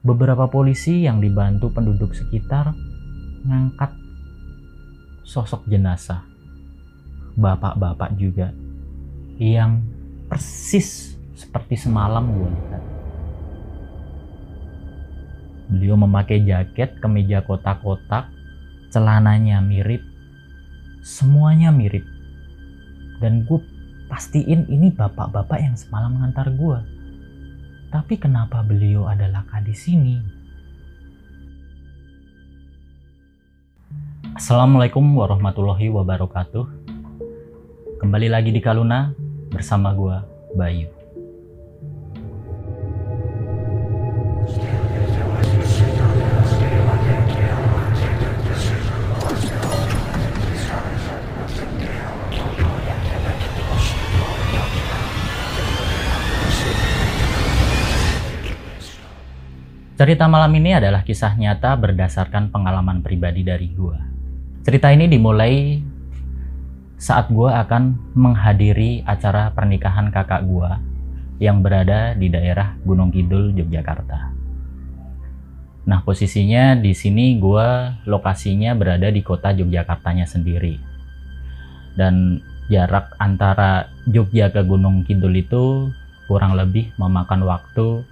beberapa polisi yang dibantu penduduk sekitar ngangkat sosok jenazah. Bapak-bapak juga yang persis seperti semalam gue lihat. Beliau memakai jaket, kemeja kotak-kotak, celananya mirip, semuanya mirip. Dan gue pastiin ini bapak-bapak yang semalam ngantar gue. Tapi kenapa beliau adalah di sini? Assalamualaikum warahmatullahi wabarakatuh. Kembali lagi di Kaluna bersama gue Bayu. Cerita malam ini adalah kisah nyata berdasarkan pengalaman pribadi dari gua. Cerita ini dimulai saat gua akan menghadiri acara pernikahan kakak gua yang berada di daerah Gunung Kidul, Yogyakarta. Nah, posisinya di sini gua lokasinya berada di kota Yogyakartanya sendiri. Dan jarak antara Jogja ke Gunung Kidul itu kurang lebih memakan waktu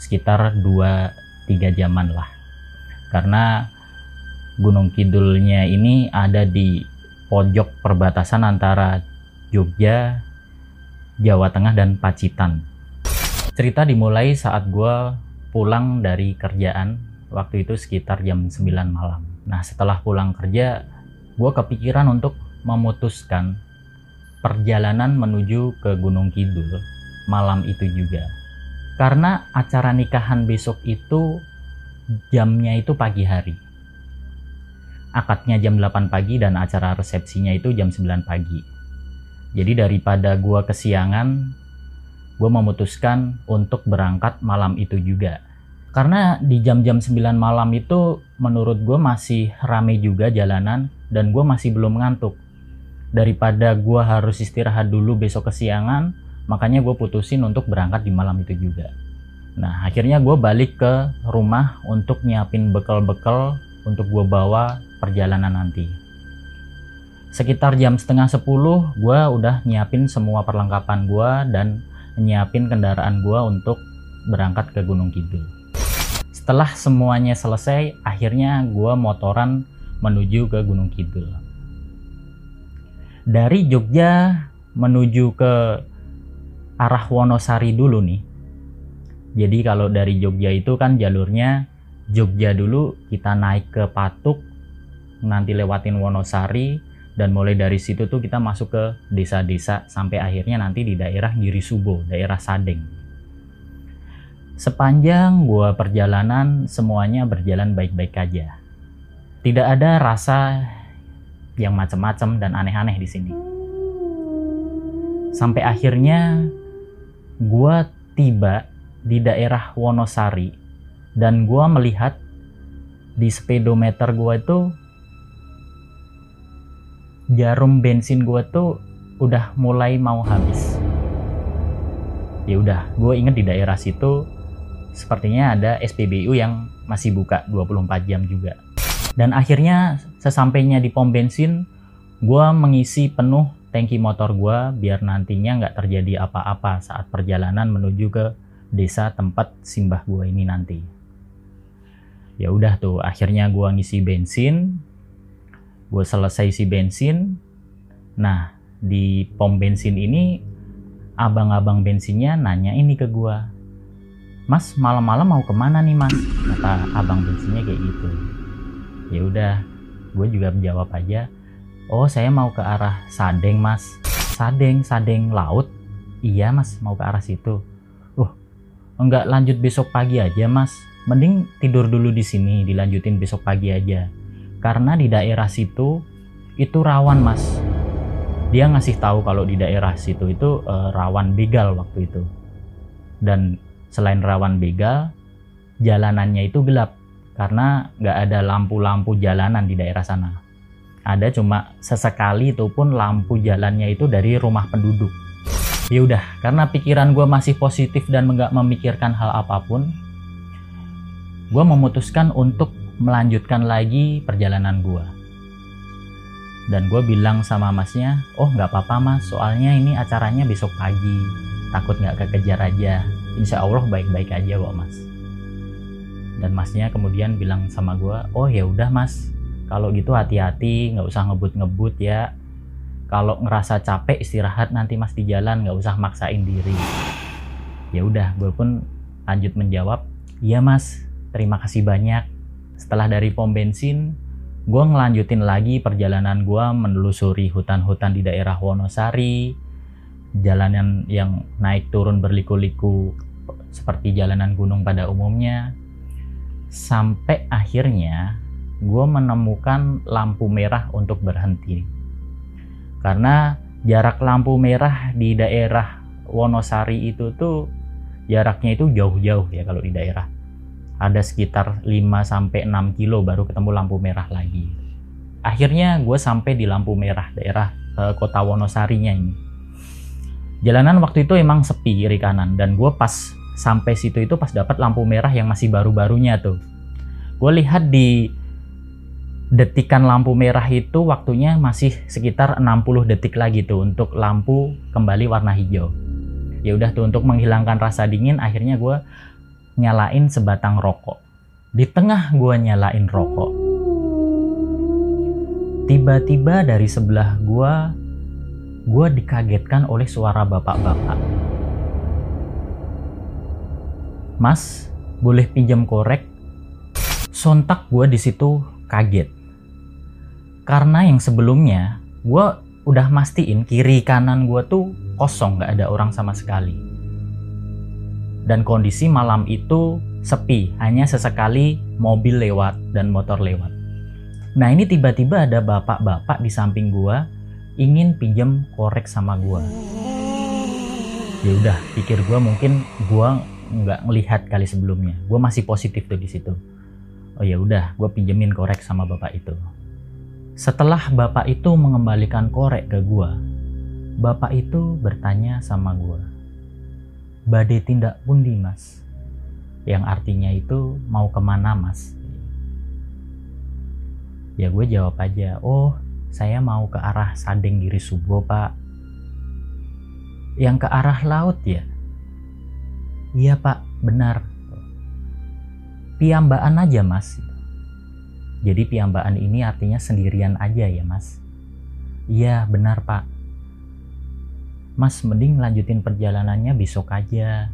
sekitar 2-3 jaman lah karena Gunung Kidulnya ini ada di pojok perbatasan antara Jogja, Jawa Tengah dan Pacitan. Cerita dimulai saat gue pulang dari kerjaan waktu itu sekitar jam 9 malam. Nah setelah pulang kerja gue kepikiran untuk memutuskan perjalanan menuju ke Gunung Kidul malam itu juga karena acara nikahan besok itu jamnya itu pagi hari. Akadnya jam 8 pagi dan acara resepsinya itu jam 9 pagi. Jadi daripada gua kesiangan, gua memutuskan untuk berangkat malam itu juga. Karena di jam-jam 9 malam itu menurut gue masih rame juga jalanan dan gue masih belum ngantuk. Daripada gue harus istirahat dulu besok kesiangan, makanya gue putusin untuk berangkat di malam itu juga. Nah akhirnya gue balik ke rumah untuk nyiapin bekal-bekal untuk gue bawa perjalanan nanti. Sekitar jam setengah sepuluh gue udah nyiapin semua perlengkapan gue dan nyiapin kendaraan gue untuk berangkat ke Gunung Kidul. Setelah semuanya selesai akhirnya gue motoran menuju ke Gunung Kidul. Dari Jogja menuju ke arah Wonosari dulu nih. Jadi kalau dari Jogja itu kan jalurnya Jogja dulu kita naik ke Patuk, nanti lewatin Wonosari dan mulai dari situ tuh kita masuk ke desa-desa sampai akhirnya nanti di daerah Girisubo, daerah Sadeng. Sepanjang gua perjalanan semuanya berjalan baik-baik aja. Tidak ada rasa yang macam-macam dan aneh-aneh di sini. Sampai akhirnya gue tiba di daerah Wonosari dan gue melihat di speedometer gue itu jarum bensin gue tuh udah mulai mau habis. Ya udah, gue inget di daerah situ sepertinya ada SPBU yang masih buka 24 jam juga. Dan akhirnya sesampainya di pom bensin, gue mengisi penuh tangki motor gue biar nantinya nggak terjadi apa-apa saat perjalanan menuju ke desa tempat simbah gue ini nanti. Ya udah tuh, akhirnya gue ngisi bensin, gue selesai isi bensin. Nah, di pom bensin ini abang-abang bensinnya nanya ini ke gue, Mas malam-malam mau ke mana nih mas? Kata abang bensinnya kayak gitu. Ya udah, gue juga jawab aja, Oh saya mau ke arah Sadeng mas. Sadeng, Sadeng laut? Iya mas mau ke arah situ. Uh enggak lanjut besok pagi aja mas. Mending tidur dulu di sini dilanjutin besok pagi aja. Karena di daerah situ itu rawan mas. Dia ngasih tahu kalau di daerah situ itu uh, rawan begal waktu itu. Dan selain rawan begal Jalanannya itu gelap. Karena nggak ada lampu-lampu jalanan di daerah sana ada cuma sesekali itu pun lampu jalannya itu dari rumah penduduk ya udah karena pikiran gue masih positif dan nggak memikirkan hal apa pun gue memutuskan untuk melanjutkan lagi perjalanan gue. Dan gue bilang sama masnya, oh nggak apa-apa mas, soalnya ini acaranya besok pagi, takut nggak kekejar aja. Insya Allah baik-baik aja kok mas. Dan masnya kemudian bilang sama gue, oh ya udah mas, kalau gitu hati-hati, nggak usah ngebut-ngebut ya. Kalau ngerasa capek istirahat nanti mas di jalan, nggak usah maksain diri. Ya udah, gue pun lanjut menjawab, iya mas, terima kasih banyak. Setelah dari pom bensin, gue ngelanjutin lagi perjalanan gue menelusuri hutan-hutan di daerah Wonosari, jalanan yang naik turun berliku-liku seperti jalanan gunung pada umumnya, sampai akhirnya gue menemukan lampu merah untuk berhenti. Karena jarak lampu merah di daerah Wonosari itu tuh jaraknya itu jauh-jauh ya kalau di daerah ada sekitar 5 sampai 6 kilo baru ketemu lampu merah lagi. Akhirnya gue sampai di lampu merah daerah e, kota Wonosarinya ini. Jalanan waktu itu emang sepi kiri kanan dan gue pas sampai situ itu pas dapat lampu merah yang masih baru-barunya tuh. Gue lihat di detikan lampu merah itu waktunya masih sekitar 60 detik lagi tuh untuk lampu kembali warna hijau. Ya udah tuh untuk menghilangkan rasa dingin akhirnya gue nyalain sebatang rokok. Di tengah gue nyalain rokok, tiba-tiba dari sebelah gue, gue dikagetkan oleh suara bapak-bapak. Mas, boleh pinjam korek? Sontak gue di situ kaget. Karena yang sebelumnya, gue udah mastiin kiri kanan gue tuh kosong, gak ada orang sama sekali dan kondisi malam itu sepi, hanya sesekali mobil lewat dan motor lewat. Nah ini tiba-tiba ada bapak-bapak di samping gua ingin pinjam korek sama gua. Ya udah, pikir gua mungkin gua nggak ngelihat kali sebelumnya. Gua masih positif tuh di situ. Oh ya udah, gua pinjemin korek sama bapak itu. Setelah bapak itu mengembalikan korek ke gua, bapak itu bertanya sama gua, badai tindak pundi mas? Yang artinya itu mau ke mana mas? Ya gue jawab aja oh saya mau ke arah Sadeng Giri Subo pak. Yang ke arah laut ya? Iya pak benar. Piambaan aja mas jadi piambaan ini artinya sendirian aja ya mas iya benar pak Mas mending lanjutin perjalanannya besok aja.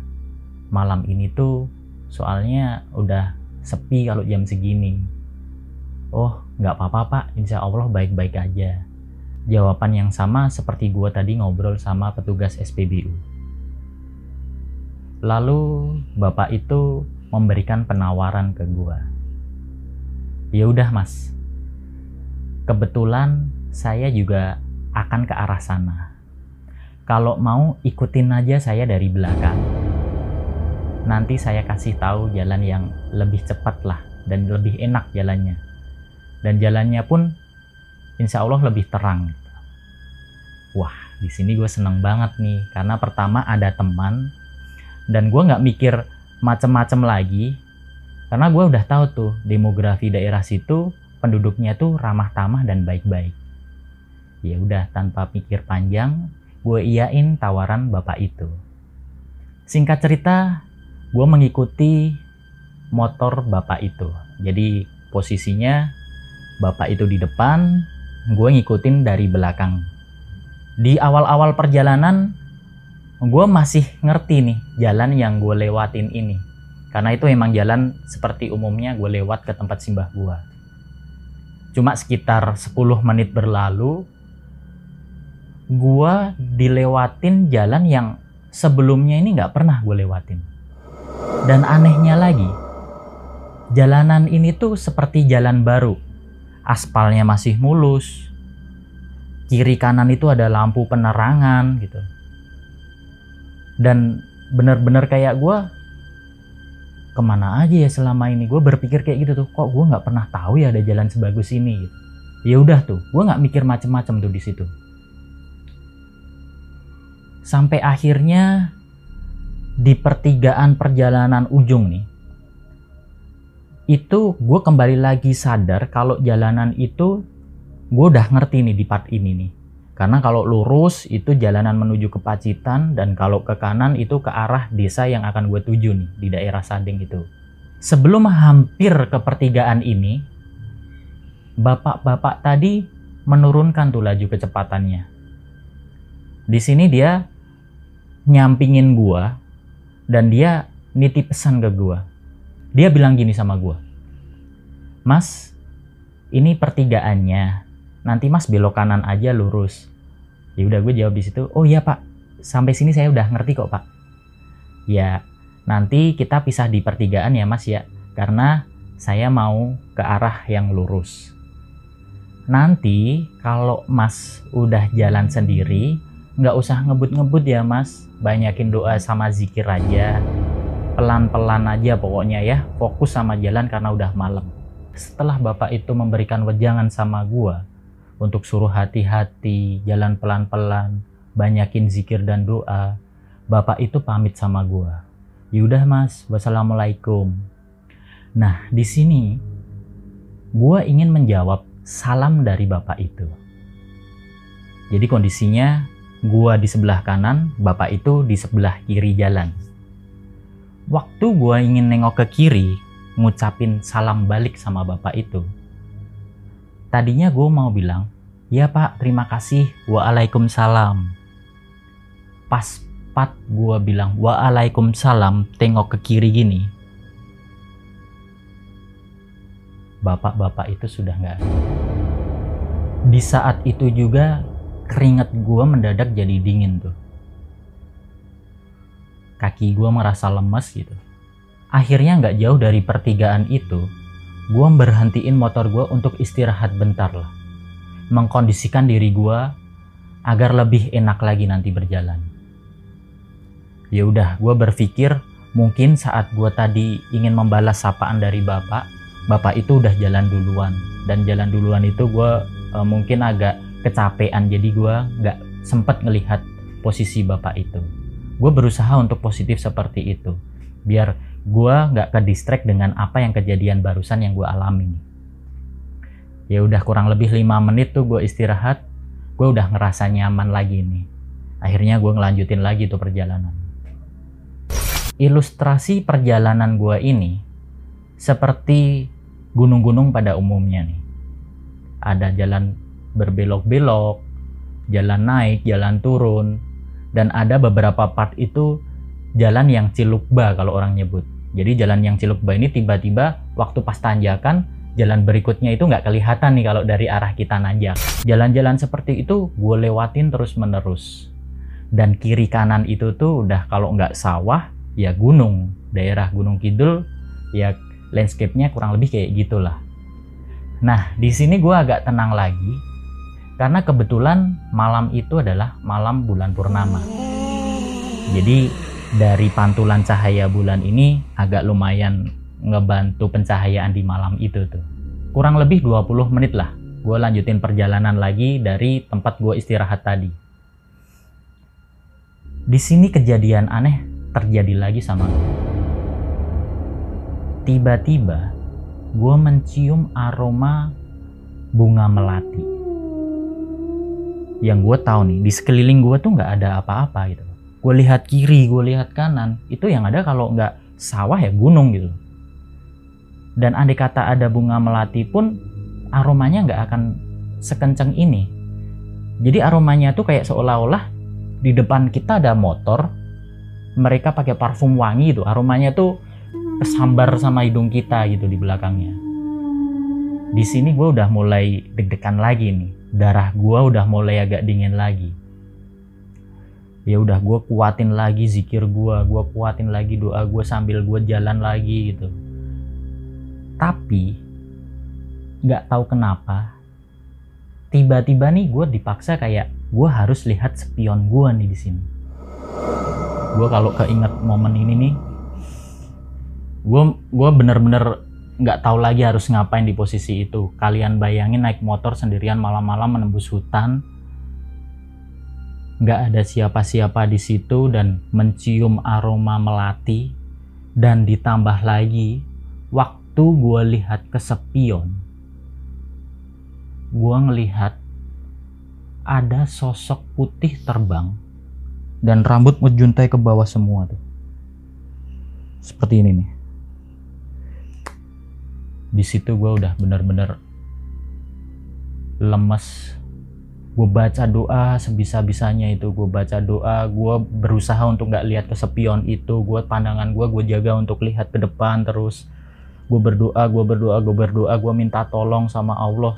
Malam ini tuh soalnya udah sepi kalau jam segini. Oh, nggak apa-apa pak, insya Allah baik-baik aja. Jawaban yang sama seperti gua tadi ngobrol sama petugas SPBU. Lalu bapak itu memberikan penawaran ke gua. Ya udah mas, kebetulan saya juga akan ke arah sana kalau mau ikutin aja saya dari belakang. Nanti saya kasih tahu jalan yang lebih cepat lah dan lebih enak jalannya. Dan jalannya pun insya Allah lebih terang. Wah, di sini gue seneng banget nih karena pertama ada teman dan gue nggak mikir macem-macem lagi karena gue udah tahu tuh demografi daerah situ penduduknya tuh ramah tamah dan baik-baik. Ya udah tanpa pikir panjang, gue iyain tawaran bapak itu. Singkat cerita, gue mengikuti motor bapak itu. Jadi posisinya bapak itu di depan, gue ngikutin dari belakang. Di awal-awal perjalanan, gue masih ngerti nih jalan yang gue lewatin ini. Karena itu emang jalan seperti umumnya gue lewat ke tempat simbah gue. Cuma sekitar 10 menit berlalu, gua dilewatin jalan yang sebelumnya ini nggak pernah gue lewatin. Dan anehnya lagi, jalanan ini tuh seperti jalan baru. Aspalnya masih mulus. Kiri kanan itu ada lampu penerangan gitu. Dan bener-bener kayak gue ke mana aja ya selama ini? Gue berpikir kayak gitu tuh kok gue nggak pernah tahu ya ada jalan sebagus ini? Ya udah tuh gue nggak mikir macem-macem tuh di situ. Sampai akhirnya di pertigaan perjalanan ujung nih itu gue kembali lagi sadar kalau jalanan itu gue udah ngerti nih di part ini nih. Karena kalau lurus itu jalanan menuju ke Pacitan dan kalau ke kanan itu ke arah desa yang akan gue tuju nih di daerah Sading itu. Sebelum hampir ke pertigaan ini, bapak-bapak tadi menurunkan tuh laju kecepatannya. Di sini dia nyampingin gua dan dia nitip pesan ke gua. Dia bilang gini sama gua. Mas, ini pertigaannya nanti mas belok kanan aja lurus. Ya udah gue jawab di situ oh iya pak. Sampai sini saya udah ngerti kok pak. Ya nanti kita pisah di pertigaan ya mas ya. Karena saya mau ke arah yang lurus. Nanti kalau mas udah jalan sendiri nggak usah ngebut-ngebut ya mas. Banyakin doa sama zikir aja. Pelan-pelan aja pokoknya ya. Fokus sama jalan karena udah malam. Setelah bapak itu memberikan wejangan sama gua untuk suruh hati-hati, jalan pelan-pelan, banyakin zikir dan doa, bapak itu pamit sama gua. Yaudah mas, wassalamualaikum. Nah, di sini gua ingin menjawab salam dari bapak itu. Jadi kondisinya gua di sebelah kanan, bapak itu di sebelah kiri jalan. Waktu gua ingin nengok ke kiri, ngucapin salam balik sama bapak itu, Tadinya gue mau bilang, ya pak terima kasih, waalaikumsalam. Pas pat gue bilang waalaikumsalam, tengok ke kiri gini. Bapak-bapak itu sudah nggak Di saat itu juga keringat gue mendadak jadi dingin tuh. Kaki gue merasa lemes gitu. Akhirnya nggak jauh dari pertigaan itu, gue berhentiin motor gue untuk istirahat bentar lah. Mengkondisikan diri gue agar lebih enak lagi nanti berjalan. Ya udah, gue berpikir mungkin saat gue tadi ingin membalas sapaan dari bapak, bapak itu udah jalan duluan. Dan jalan duluan itu gue e, mungkin agak kecapean, jadi gue nggak sempet ngelihat posisi bapak itu. Gue berusaha untuk positif seperti itu, biar gue nggak ke distract dengan apa yang kejadian barusan yang gue alami ya udah kurang lebih lima menit tuh gue istirahat gue udah ngerasa nyaman lagi nih. Akhirnya gue ngelanjutin lagi tuh perjalanan. Ilustrasi perjalanan gue ini seperti gunung-gunung pada umumnya nih. Ada jalan berbelok-belok jalan naik jalan turun dan ada beberapa part itu jalan yang cilukba kalau orang nyebut jadi jalan yang Cilukba ini tiba-tiba waktu pas tanjakan jalan berikutnya itu nggak kelihatan nih kalau dari arah kita nanjak. Jalan-jalan seperti itu gue lewatin terus-menerus. Dan kiri kanan itu tuh udah kalau nggak sawah ya gunung. Daerah Gunung Kidul ya landscape-nya kurang lebih kayak gitulah. Nah di sini gue agak tenang lagi karena kebetulan malam itu adalah malam bulan purnama. Jadi dari pantulan cahaya bulan ini agak lumayan ngebantu pencahayaan di malam itu tuh. Kurang lebih 20 menit lah gue lanjutin perjalanan lagi dari tempat gue istirahat tadi. Di sini kejadian aneh terjadi lagi sama gue. Tiba-tiba gue mencium aroma bunga melati. Yang gue tahu nih di sekeliling gue tuh nggak ada apa-apa gitu gue lihat kiri gue lihat kanan itu yang ada kalau nggak sawah ya gunung gitu. Dan andai kata ada bunga melati pun aromanya nggak akan sekencang ini. Jadi aromanya tuh kayak seolah-olah di depan kita ada motor mereka pakai parfum wangi itu aromanya tuh kesambar sama hidung kita gitu di belakangnya. Di sini gue udah mulai deg-degan lagi nih. Darah gue udah mulai agak dingin lagi ya udah gue kuatin lagi zikir gue gue kuatin lagi doa gue sambil gue jalan lagi gitu. Tapi nggak tahu kenapa tiba-tiba nih gue dipaksa kayak gue harus lihat spion gue nih di sini. Gue kalau keinget momen ini nih gue gue bener-bener nggak tahu lagi harus ngapain di posisi itu. Kalian bayangin naik motor sendirian malam-malam menembus hutan nggak ada siapa-siapa di situ dan mencium aroma melati. Dan ditambah lagi waktu gue lihat ke spion gue ngelihat ada sosok putih terbang dan rambut menjuntai ke bawah semua tuh. Seperti ini nih. Di situ gue udah bener-bener lemes gue baca doa sebisa-bisanya itu. Gue baca doa gue berusaha untuk nggak lihat ke spion itu. Gue pandangan gue gue jaga untuk lihat ke depan terus. Gue berdoa gue berdoa gue berdoa gue minta tolong sama Allah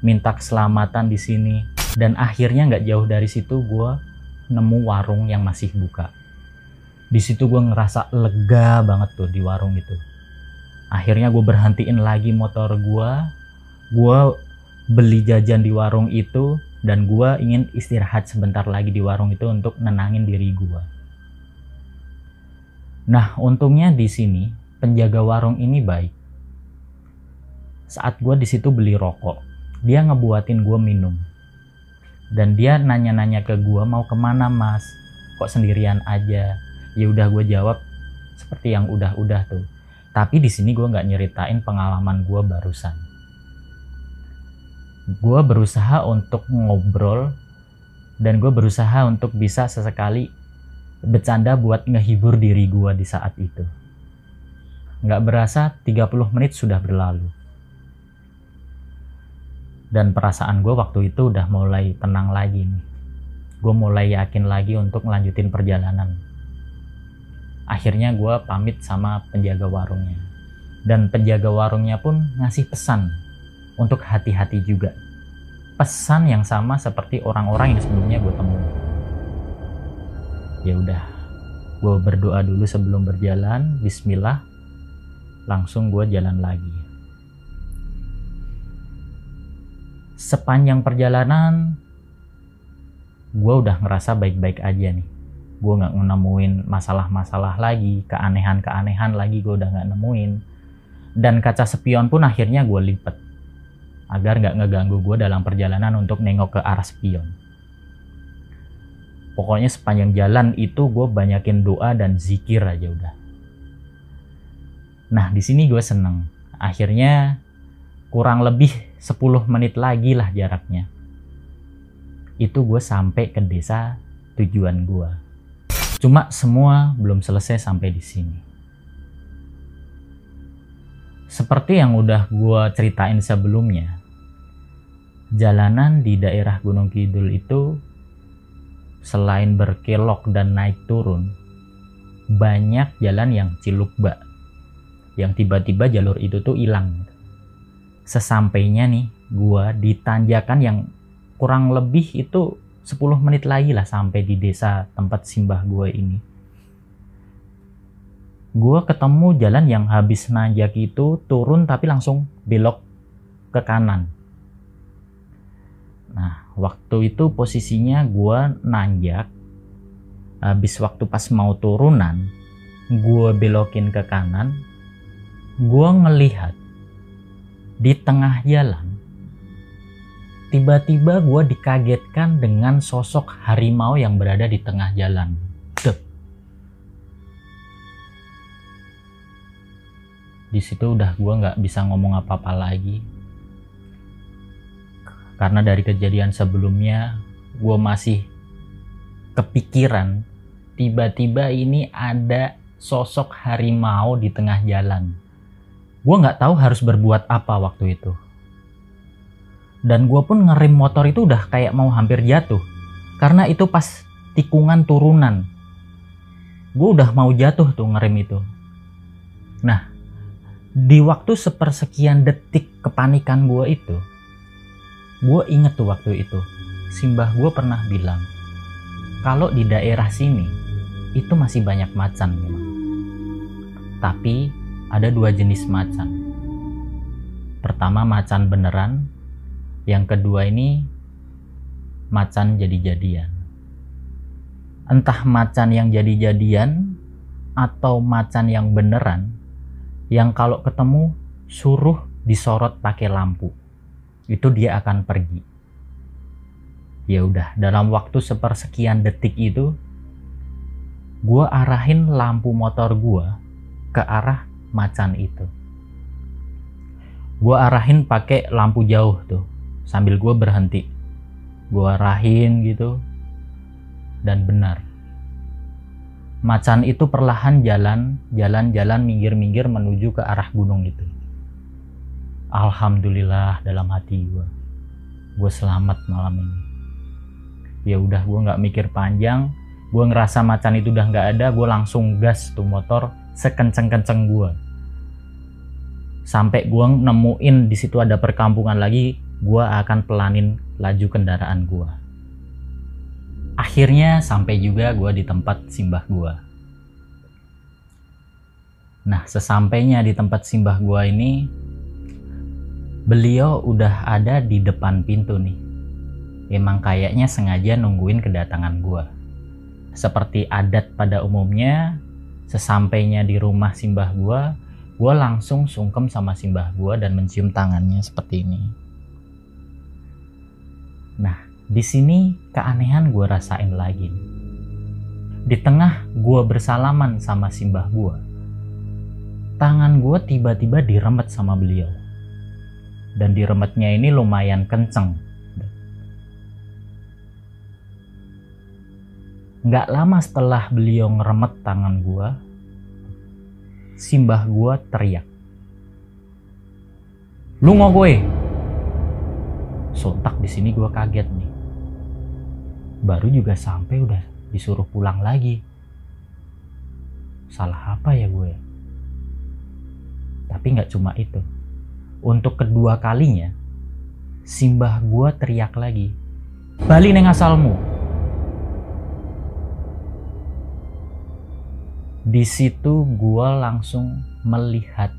minta keselamatan di sini. Dan akhirnya nggak jauh dari situ gue nemu warung yang masih buka. Di situ gue ngerasa lega banget tuh di warung itu. Akhirnya gue berhentiin lagi motor gue gue beli jajan di warung itu dan gue ingin istirahat sebentar lagi di warung itu untuk nenangin diri gue. Nah, untungnya di sini penjaga warung ini baik. Saat gue di situ beli rokok, dia ngebuatin gue minum. Dan dia nanya-nanya ke gue mau ke mana mas? Kok sendirian aja? Ya udah gue jawab seperti yang udah-udah tuh. Tapi di sini gue nggak nyeritain pengalaman gue barusan gue berusaha untuk ngobrol dan gue berusaha untuk bisa sesekali bercanda buat ngehibur diri gue di saat itu. Nggak berasa 30 menit sudah berlalu. Dan perasaan gue waktu itu udah mulai tenang lagi nih. Gue mulai yakin lagi untuk ngelanjutin perjalanan. Akhirnya gue pamit sama penjaga warungnya. Dan penjaga warungnya pun ngasih pesan untuk hati-hati juga. Pesan yang sama seperti orang-orang yang sebelumnya gue temui. Ya udah, gue berdoa dulu sebelum berjalan. Bismillah, langsung gue jalan lagi. Sepanjang perjalanan, gue udah ngerasa baik-baik aja nih. Gue nggak nemuin masalah-masalah lagi, keanehan-keanehan lagi gue udah nggak nemuin. Dan kaca spion pun akhirnya gue lipet agar nggak ngeganggu gue dalam perjalanan untuk nengok ke arah spion. Pokoknya sepanjang jalan itu gue banyakin doa dan zikir aja udah. Nah di sini gue seneng. Akhirnya kurang lebih 10 menit lagi lah jaraknya. Itu gue sampai ke desa tujuan gue. Cuma semua belum selesai sampai di sini. Seperti yang udah gue ceritain sebelumnya, jalanan di daerah Gunung Kidul itu selain berkelok dan naik turun, banyak jalan yang cilukba, yang tiba-tiba jalur itu tuh hilang. Sesampainya nih, gue di tanjakan yang kurang lebih itu 10 menit lagi lah sampai di desa tempat simbah gue ini gue ketemu jalan yang habis nanjak itu turun tapi langsung belok ke kanan. Nah, waktu itu posisinya gue nanjak. Habis waktu pas mau turunan, gue belokin ke kanan. Gue ngelihat di tengah jalan. Tiba-tiba gue dikagetkan dengan sosok harimau yang berada di tengah jalan. di situ udah gue nggak bisa ngomong apa-apa lagi karena dari kejadian sebelumnya gue masih kepikiran tiba-tiba ini ada sosok harimau di tengah jalan. Gue nggak tahu harus berbuat apa waktu itu. Dan gue pun ngerem motor itu udah kayak mau hampir jatuh. Karena itu pas tikungan turunan. Gue udah mau jatuh tuh ngerem itu. Nah di waktu sepersekian detik kepanikan gue itu, gue inget tuh waktu itu, simbah gue pernah bilang, kalau di daerah sini, itu masih banyak macan memang. Tapi ada dua jenis macan. Pertama macan beneran, yang kedua ini macan jadi-jadian. Entah macan yang jadi-jadian atau macan yang beneran, yang kalau ketemu suruh disorot pakai lampu. Itu dia akan pergi. Ya udah, dalam waktu sepersekian detik itu gue arahin lampu motor gue ke arah macan itu. gue arahin pakai lampu jauh tuh sambil gue berhenti gue arahin gitu dan benar macan itu perlahan jalan jalan-jalan minggir-minggir menuju ke arah gunung itu Alhamdulillah dalam hati gue gue selamat malam ini. Ya udah gue nggak mikir panjang. Gue ngerasa macan itu udah nggak ada gue langsung gas tuh motor sekenceng-kenceng gue sampai gue nemuin di situ ada perkampungan lagi gue akan pelanin laju kendaraan gue akhirnya sampai juga gue di tempat simbah gue nah sesampainya di tempat simbah gue ini beliau udah ada di depan pintu nih. Emang kayaknya sengaja nungguin kedatangan gue seperti adat pada umumnya sesampainya di rumah simbah gue gue langsung sungkem sama simbah gue dan mencium tangannya seperti ini. Nah di sini keanehan gue rasain lagi. Di tengah gue bersalaman sama simbah gue tangan gue tiba-tiba diremet sama beliau dan diremetnya ini lumayan kenceng Nggak lama setelah beliau ngeremet tangan gua, simbah gua teriak. Lu gue? Sontak di sini gua kaget nih. Baru juga sampai udah disuruh pulang lagi. Salah apa ya gue? Tapi nggak cuma itu. Untuk kedua kalinya, simbah gua teriak lagi. Bali neng asalmu, di situ gue langsung melihat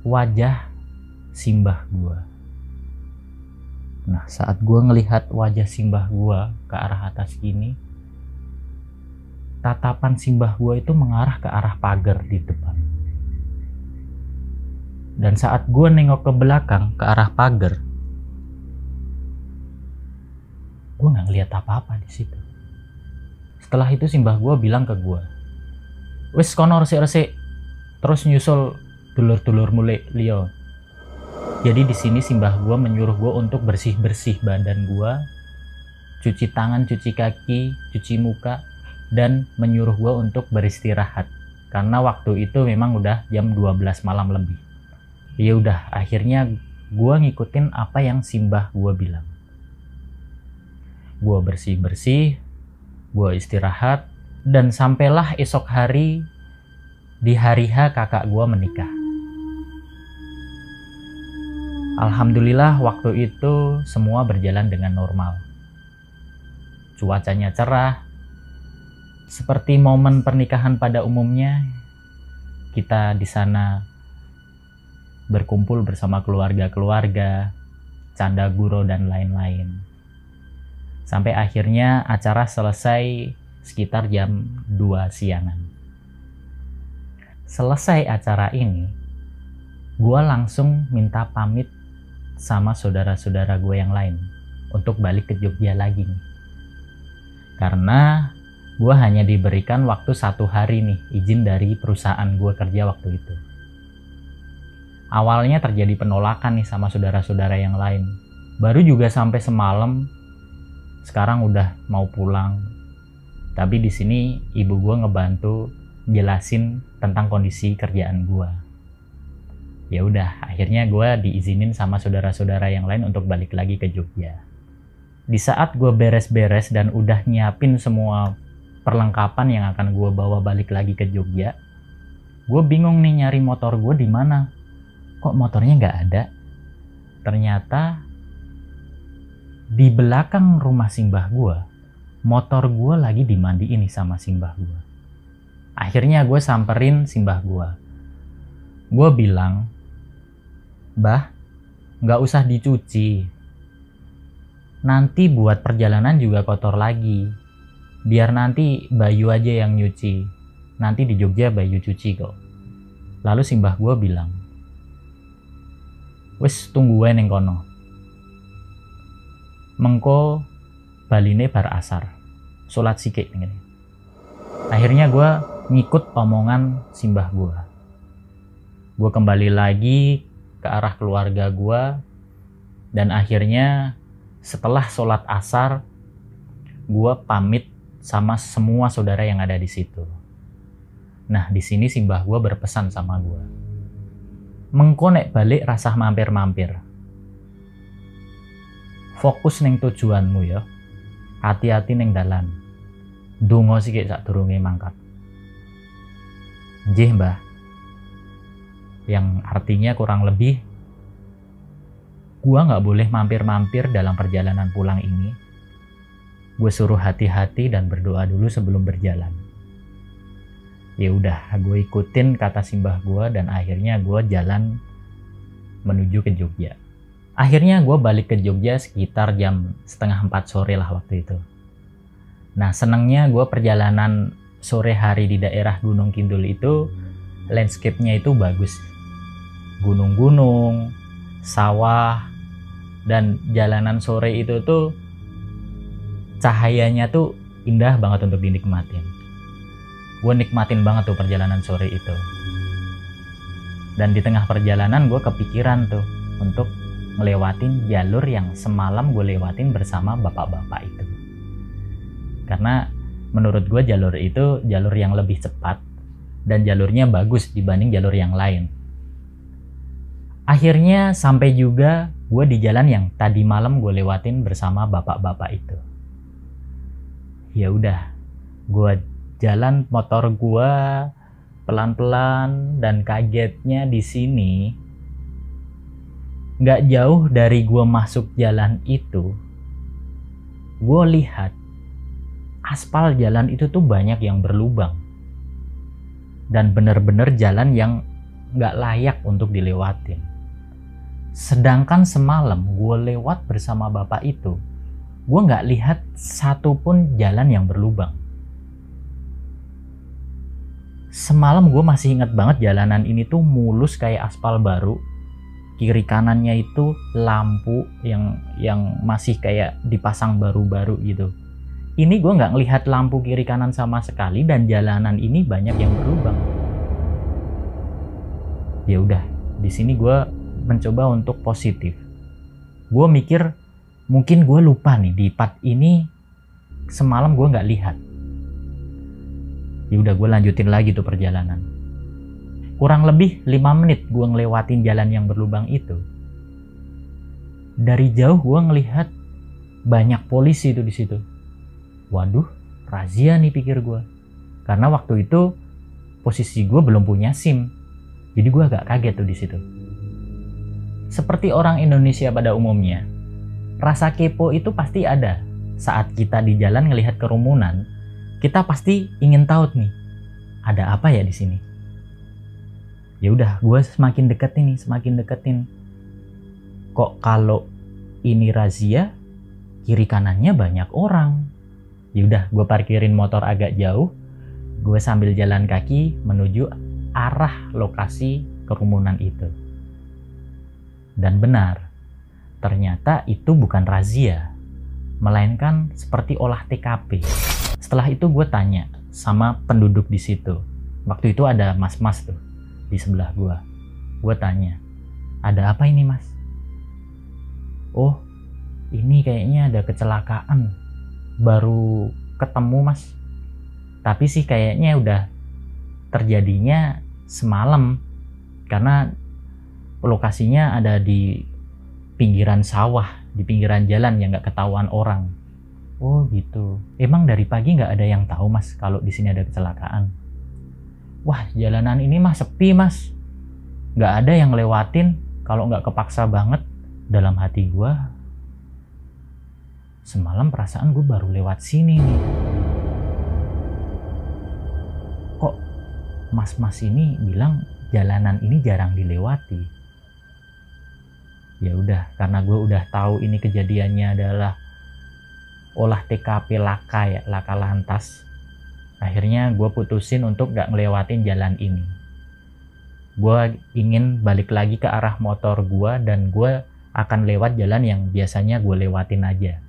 wajah simbah gue. Nah saat gue ngelihat wajah simbah gue ke arah atas gini, tatapan simbah gue itu mengarah ke arah pagar di depan. Dan saat gue nengok ke belakang ke arah pagar, gue nggak ngeliat apa-apa di situ. Setelah itu simbah gue bilang ke gue wis kono resik-resik. Terus nyusul dulur-dulur mulai Leo. Jadi di sini simbah gue menyuruh gue untuk bersih-bersih badan gue cuci tangan, cuci kaki, cuci muka dan menyuruh gue untuk beristirahat. Karena waktu itu memang udah jam 12 malam lebih ya udah akhirnya gue ngikutin apa yang simbah gue bilang gue bersih-bersih gue istirahat dan sampailah esok hari di hari H kakak gue menikah. Alhamdulillah waktu itu semua berjalan dengan normal. Cuacanya cerah, seperti momen pernikahan pada umumnya. Kita di sana berkumpul bersama keluarga-keluarga, canda guro dan lain-lain. Sampai akhirnya acara selesai sekitar jam 2 siangan. Selesai acara ini, gue langsung minta pamit sama saudara-saudara gue yang lain untuk balik ke Jogja lagi nih. Karena gue hanya diberikan waktu satu hari nih izin dari perusahaan gue kerja waktu itu. Awalnya terjadi penolakan nih sama saudara-saudara yang lain. Baru juga sampai semalam sekarang udah mau pulang. Tapi di sini ibu gue ngebantu jelasin tentang kondisi kerjaan gue ya udah akhirnya gue diizinin sama saudara-saudara yang lain untuk balik lagi ke Jogja. Di saat gue beres-beres dan udah nyiapin semua perlengkapan yang akan gue bawa balik lagi ke Jogja gue bingung nih nyari motor gue di mana kok motornya nggak ada ternyata di belakang rumah simbah gue, motor gue lagi dimandiin sama simbah gue. Akhirnya gue samperin simbah gue. Gue bilang, Bah, nggak usah dicuci. Nanti buat perjalanan juga kotor lagi. Biar nanti Bayu aja yang nyuci. Nanti di Jogja Bayu cuci kok. Lalu simbah gue bilang, Wes tunggu gue neng kono. Mengko baline bar asar sholat sikik ini akhirnya gue ngikut omongan simbah gue gue kembali lagi ke arah keluarga gue dan akhirnya setelah sholat asar gue pamit sama semua saudara yang ada di situ. Nah di sini simbah gue berpesan sama gue, mengkonek balik rasa mampir-mampir. Fokus neng tujuanmu ya, hati-hati neng dalan. Dungo kayak sak durunge mangkat. Jih mbah, yang artinya kurang lebih gua nggak boleh mampir-mampir dalam perjalanan pulang ini. Gue suruh hati-hati dan berdoa dulu sebelum berjalan. Ya udah, gue ikutin kata simbah gue dan akhirnya gue jalan menuju ke Jogja. Akhirnya gue balik ke Jogja sekitar jam setengah empat sore lah waktu itu. Nah senangnya gue perjalanan sore hari di daerah Gunung Kidul itu landscape-nya itu bagus. Gunung-gunung, sawah, dan jalanan sore itu tuh cahayanya tuh indah banget untuk dinikmatin gue nikmatin banget tuh perjalanan sore itu. Dan di tengah perjalanan gue kepikiran tuh untuk ngelewatin jalur yang semalam gue lewatin bersama bapak-bapak itu. Karena menurut gue jalur itu jalur yang lebih cepat dan jalurnya bagus dibanding jalur yang lain. Akhirnya sampai juga gue di jalan yang tadi malam gue lewatin bersama bapak-bapak itu. Ya udah, gue jalan motor gue pelan-pelan dan kagetnya di sini. Nggak jauh dari gue masuk jalan itu, gue lihat aspal jalan itu tuh banyak yang berlubang. Dan bener-bener jalan yang nggak layak untuk dilewatin. Sedangkan semalam gue lewat bersama bapak itu, gue nggak lihat satupun jalan yang berlubang. Semalam gue masih inget banget jalanan ini tuh mulus kayak aspal baru. Kiri kanannya itu lampu yang yang masih kayak dipasang baru-baru gitu. Ini gue nggak ngelihat lampu kiri kanan sama sekali dan jalanan ini banyak yang berlubang. Ya udah, di sini gue mencoba untuk positif. Gue mikir mungkin gue lupa nih di part ini semalam gue nggak lihat. Ya udah gue lanjutin lagi tuh perjalanan. Kurang lebih 5 menit gue ngelewatin jalan yang berlubang itu. Dari jauh gue ngelihat banyak polisi itu di situ. Waduh, razia nih pikir gue. Karena waktu itu posisi gue belum punya SIM. Jadi gue agak kaget tuh di situ. Seperti orang Indonesia pada umumnya, rasa kepo itu pasti ada. Saat kita di jalan ngelihat kerumunan, kita pasti ingin tahu nih, ada apa ya di sini. Ya udah, gue semakin deketin nih, semakin deketin. Kok kalau ini razia, kiri kanannya banyak orang. Ya udah, gue parkirin motor agak jauh, gue sambil jalan kaki menuju arah lokasi kerumunan itu. Dan benar, ternyata itu bukan razia, melainkan seperti olah TKP. Setelah itu gue tanya sama penduduk di situ. Waktu itu ada mas-mas tuh di sebelah gue. Gue tanya, ada apa ini mas? Oh, ini kayaknya ada kecelakaan. Baru ketemu mas. Tapi sih kayaknya udah terjadinya semalam. Karena lokasinya ada di pinggiran sawah, di pinggiran jalan yang nggak ketahuan orang. Oh gitu. Emang dari pagi nggak ada yang tahu mas kalau di sini ada kecelakaan? Wah jalanan ini mah sepi mas. Nggak ada yang lewatin kalau nggak kepaksa banget dalam hati gue. Semalam perasaan gue baru lewat sini nih. Kok mas-mas ini bilang jalanan ini jarang dilewati? ya udah karena gue udah tahu ini kejadiannya adalah olah TKP laka ya laka lantas. Akhirnya gue putusin untuk gak ngelewatin jalan ini. Gue ingin balik lagi ke arah motor gue dan gue akan lewat jalan yang biasanya gue lewatin aja.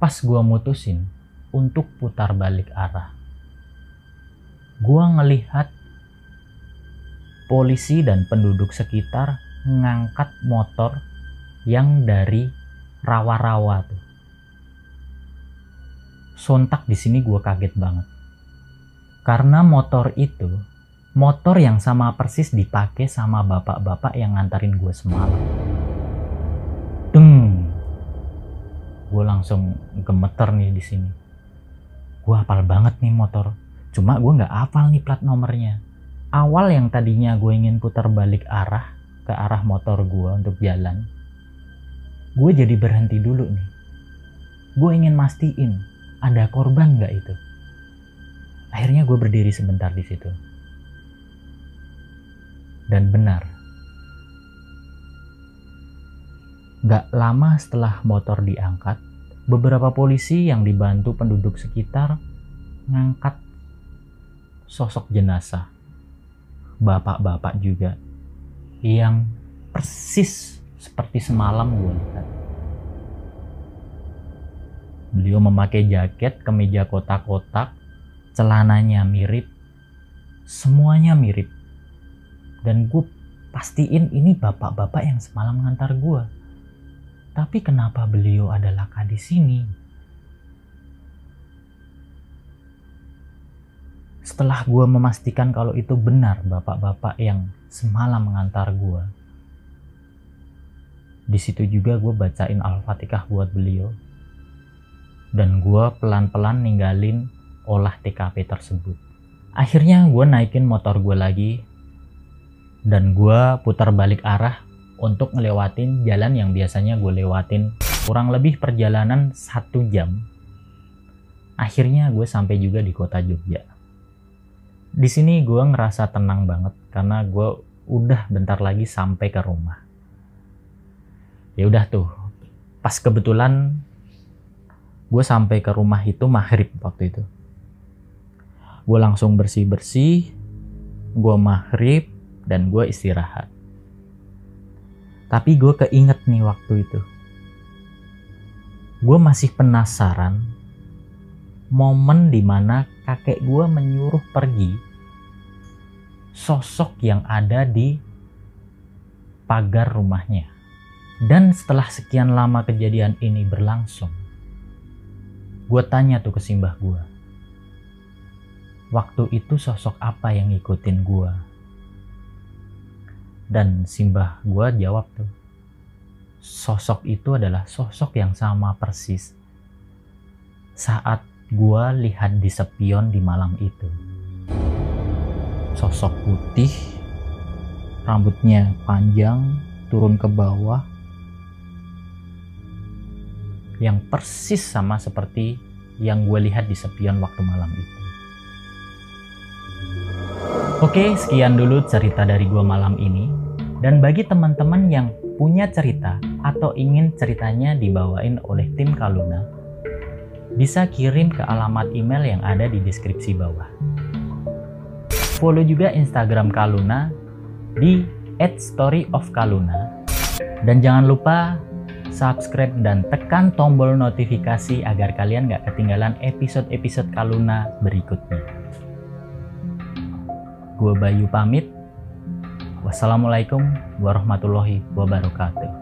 Pas gue mutusin untuk putar balik arah gue ngelihat polisi dan penduduk sekitar ngangkat motor yang dari rawa-rawa tuh. Sontak di sini gue kaget banget. Karena motor itu, motor yang sama persis dipakai sama bapak-bapak yang ngantarin gue semalam. Deng. Gue langsung gemeter nih di sini. Gue hafal banget nih motor. Cuma gue nggak hafal nih plat nomornya awal yang tadinya gue ingin putar balik arah ke arah motor gue untuk jalan, gue jadi berhenti dulu nih. Gue ingin mastiin ada korban nggak itu. Akhirnya gue berdiri sebentar di situ. Dan benar. Gak lama setelah motor diangkat, beberapa polisi yang dibantu penduduk sekitar ngangkat sosok jenazah bapak-bapak juga yang persis seperti semalam gue lihat. Beliau memakai jaket, kemeja kotak-kotak, celananya mirip, semuanya mirip. Dan gue pastiin ini bapak-bapak yang semalam ngantar gue. Tapi kenapa beliau adalah di sini? Setelah gue memastikan kalau itu benar bapak-bapak yang semalam mengantar gue, di situ juga gue bacain Al-Fatihah buat beliau. Dan gue pelan-pelan ninggalin olah TKP tersebut. Akhirnya gue naikin motor gue lagi dan gue putar balik arah untuk ngelewatin jalan yang biasanya gue lewatin kurang lebih perjalanan satu jam. Akhirnya gue sampai juga di kota Jogja di sini gue ngerasa tenang banget karena gue udah bentar lagi sampai ke rumah. Ya udah tuh, pas kebetulan gue sampai ke rumah itu maghrib waktu itu. Gue langsung bersih bersih, gue maghrib dan gue istirahat. Tapi gue keinget nih waktu itu. Gue masih penasaran momen di mana kakek gue menyuruh pergi sosok yang ada di pagar rumahnya. Dan setelah sekian lama kejadian ini berlangsung, gue tanya tuh ke simbah gue. Waktu itu sosok apa yang ngikutin gue? Dan simbah gue jawab tuh, sosok itu adalah sosok yang sama persis saat gua lihat di sepion di malam itu. Sosok putih, rambutnya panjang, turun ke bawah, yang persis sama seperti yang gue lihat di sepion waktu malam itu. Oke, sekian dulu cerita dari gue malam ini. Dan bagi teman-teman yang punya cerita atau ingin ceritanya dibawain oleh tim Kaluna, bisa kirim ke alamat email yang ada di deskripsi bawah. Follow juga Instagram Kaluna di @storyofkaluna dan jangan lupa subscribe dan tekan tombol notifikasi agar kalian gak ketinggalan episode-episode Kaluna berikutnya. Gue Bayu pamit. Wassalamualaikum warahmatullahi wabarakatuh.